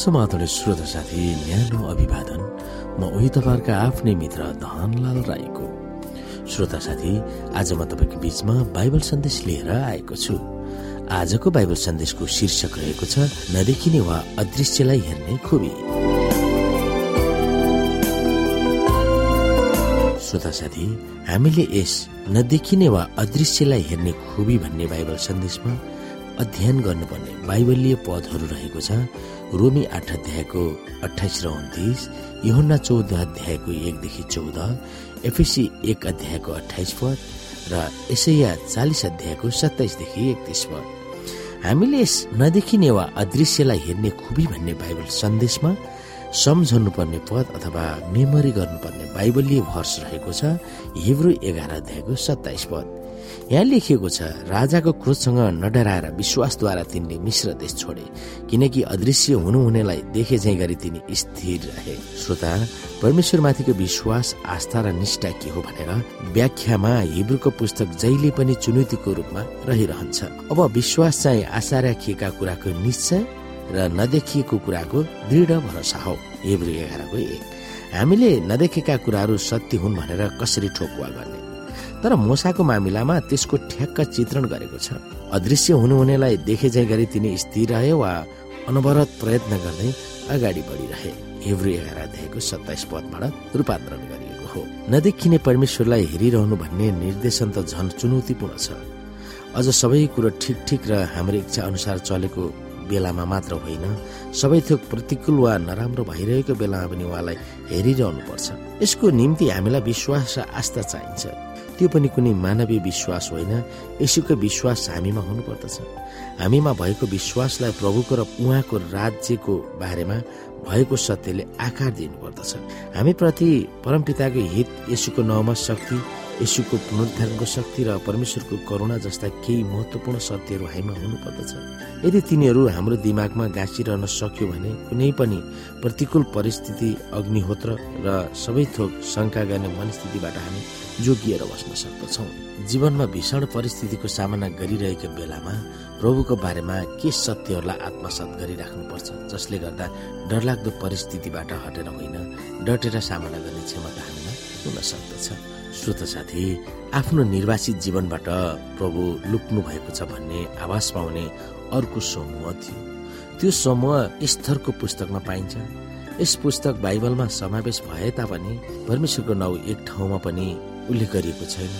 समाधान श्रोता साथी न्यानो अभिवादन। म उही तपाईँहरूका आफ्नै मित्र धनलाल राईको। श्रोता साथी आज म तपाईँको बीचमा बाइबल सन्देश लिएर आएको छु। आजको बाइबल सन्देशको शीर्षक रहेको छ नदेखिने वा अदृश्यलाई हेर्ने खुबी। श्रोता साथी हामीले यस नदेखिने वा अदृश्यलाई हेर्ने खुबी भन्ने बाइबल सन्देशमा अध्ययन गर्नुपर्ने बाइबलीय पदहरू रहेको छ। रोमी आठ अध्यायको अठाइस र उन्तिस योहन्ना चौध अध्यायको एकदेखि चौध एफएसी एक अध्यायको अठाइस पद र यसैया चालिस अध्यायको सत्ताइसदेखि एकतिस पद। हामीले नदेखिने वा अदृश्यलाई हेर्ने खुबी भन्ने बाइबल सन्देशमा सम्झनु पर्ने पद अथवा मेमोरी गर्नुपर्ने बाइबलीय भर्स रहेको छ हिब्रू एघार अध्यायको सत्ताइस पद। यहाँ लेखिएको छ राजाको क्रोधसँग नडराएर विश्वासद्वारा तिनले मिश्र देश छोडे किनकि अदृश्य हुनुहुनेलाई देखे झै गरी तिनी स्थिर रहे। श्रोता परमेश्वरमाथिको विश्वास आस्था र निष्ठा के हो भनेर व्याख्यामा हिब्रूको पुस्तक जहिले पनि चुनौतीको रूपमा रहिरहन्छ। अब विश्वास चाहिँ आशा राखिएका कुराको निश्चय र नदेखिएको कुराको दृढ भरोसा हो। हिब्रू एघारको एक। हामीले नदेखेका कुराहरू सत्य हुन् भनेर कसरी ठोकुवा गर्ने? तर मोसाको मामिलामा त्यसको ठ्याक्क चित्रण गरेको छ। अदृश्य हुनुहुनेलाई देखे जाइ गरी तिनी स्थिर रहे वा अनवरत प्रयत्न गर्दै अगाडि बढिरहे। हिब्रू एघार अध्यायको सत्ताइस पदबाट रूपान्तरण गरिएको हो। नदेखिने परमेश्वरलाई हेरिरहनु भन्ने निर्देशन त झन चुनौतीपूर्ण छ। अझ सबै कुरो ठिक ठिक र हाम्रो इच्छा अनुसार चलेको बेलामा मात्र होइन सबै थोक प्रतिकूल वा नराम्रो भइरहेको बेलामा पनि उहाँलाई हेरिरहनु पर्छ। यसको निम्ति हामीलाई विश्वास र आस्था चाहिन्छ। त्यो पनि कुनै मानवीय विश्वास होइन। यसुको विश्वास हामीमा हुनुपर्दछ। हामीमा भएको विश्वासलाई प्रभुको र उहाँको राज्यको बारेमा भएको सत्यले आकार दिनुपर्दछ। हामीप्रति परमपिताको हित यसुको नवमा शक्ति यसुको पुनरुद्धारणको शक्ति र परमेश्वरको करुणा जस्ता केही महत्वपूर्ण सत्यहरू हामीमा हुनुपर्दछ। यदि तिनीहरू हाम्रो दिमागमा गाँसिरहन सक्यो भने कुनै पनि प्रतिकूल परिस्थिति अग्निहोत्र र सबै थोक शङ्का गर्ने मनस्थितिबाट हामी जोगिएर बस्न सक्दछौ। जीवनमा भीषण परिस्थितिको सामना गरिरहेको बेलामा प्रभुको बारेमा के सत्यहरूलाई आत्मसात गरिराख्नुपर्छ जसले गर्दा डरलाग्दो परिस्थितिबाट हटेर होइन डटेर सामना गर्ने क्षमता हामीमा हुन सक्दछ। श्रोत साथी आफ्नो निर्वासित जीवनबाट प्रभु लुक्नु भएको छ भन्ने आवाज पाउने अर्को समूह थियो। त्यो समूह स्तरको पुस्तकमा पाइन्छ। यस पुस्तक बाइबलमा समावेश भए तापनि परमेश्वरको नाउँ एक ठाउँमा पनि उल्लेख गरिएको छैन।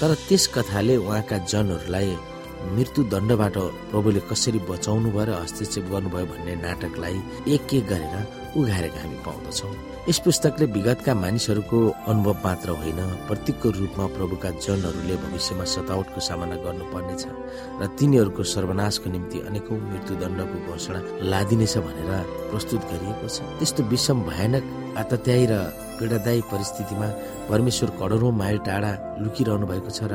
तर त्यस कथाले उहाँका जनहरूलाई मृत्यु दण्डबाट प्रभुले कसरी बचाउनु भयो र हस्तक्षेप गर्नुभयो भन्ने नाटकलाई एक एक गरेर उघारेका हामी पाउँदछौँ। यस पुस्तकले विगतका मानिसहरूको अनुभव मात्र होइन प्रतीकको रूपमा प्रभुका जनहरूले भविष्यमा सतावटको सामना गर्नुपर्नेछ र तिनीहरूको सर्वनाशको निम्ति अनेकौं मृत्युदण्डको घोषणा लादिनेछ भनेर प्रस्तुत गरिएको छ। त्यस्तो विषम भयानक आतत्यायी र पीडादायी परिस्थितिमा परमेश्वर करोडौँ माइल टाढा लुकिरहनु भएको छ र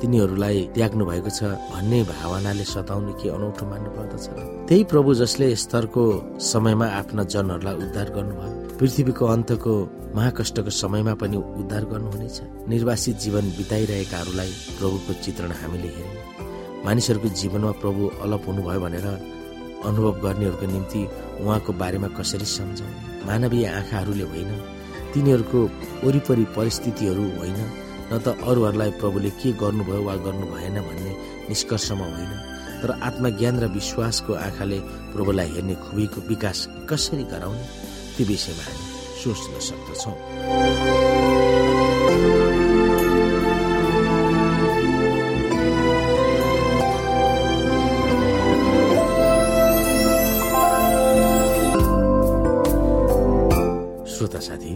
तिनीहरूलाई त्याग्नु भएको छ भन्ने भावनाले सताउने के अनौठो मान्नु पर्दछ। त्यही प्रभु जसले स्तरको समयमा आफ्ना जनहरूलाई उद्धार गर्नुभयो पृथ्वीको अन्तको महाकष्टको समयमा पनि उद्धार गर्नुहुनेछ। निर्वासित जीवन बिताइरहेकाहरूलाई प्रभुको चित्रण हामीले हेर्यौँ। मानिसहरूको जीवनमा प्रभु अलप हुनुभयो भनेर अनुभव गर्नेहरूको निम्ति उहाँको बारेमा कसरी सम्झाउने मानवीय आँखाहरूले होइन तिनीहरूको वरिपरि परिस्थितिहरू होइन। न त अरूहरूलाई प्रभुले के गर्नुभयो वा गर्नु भएन भन्ने निष्कर्षमा होइन। तर आत्मज्ञान र विश्वासको आँखाले प्रभुलाई हेर्ने खुबीको विकास कसरी गराउने त्यो विषयमा हामी सोच्न सक्दछौँ। श्रोता साथी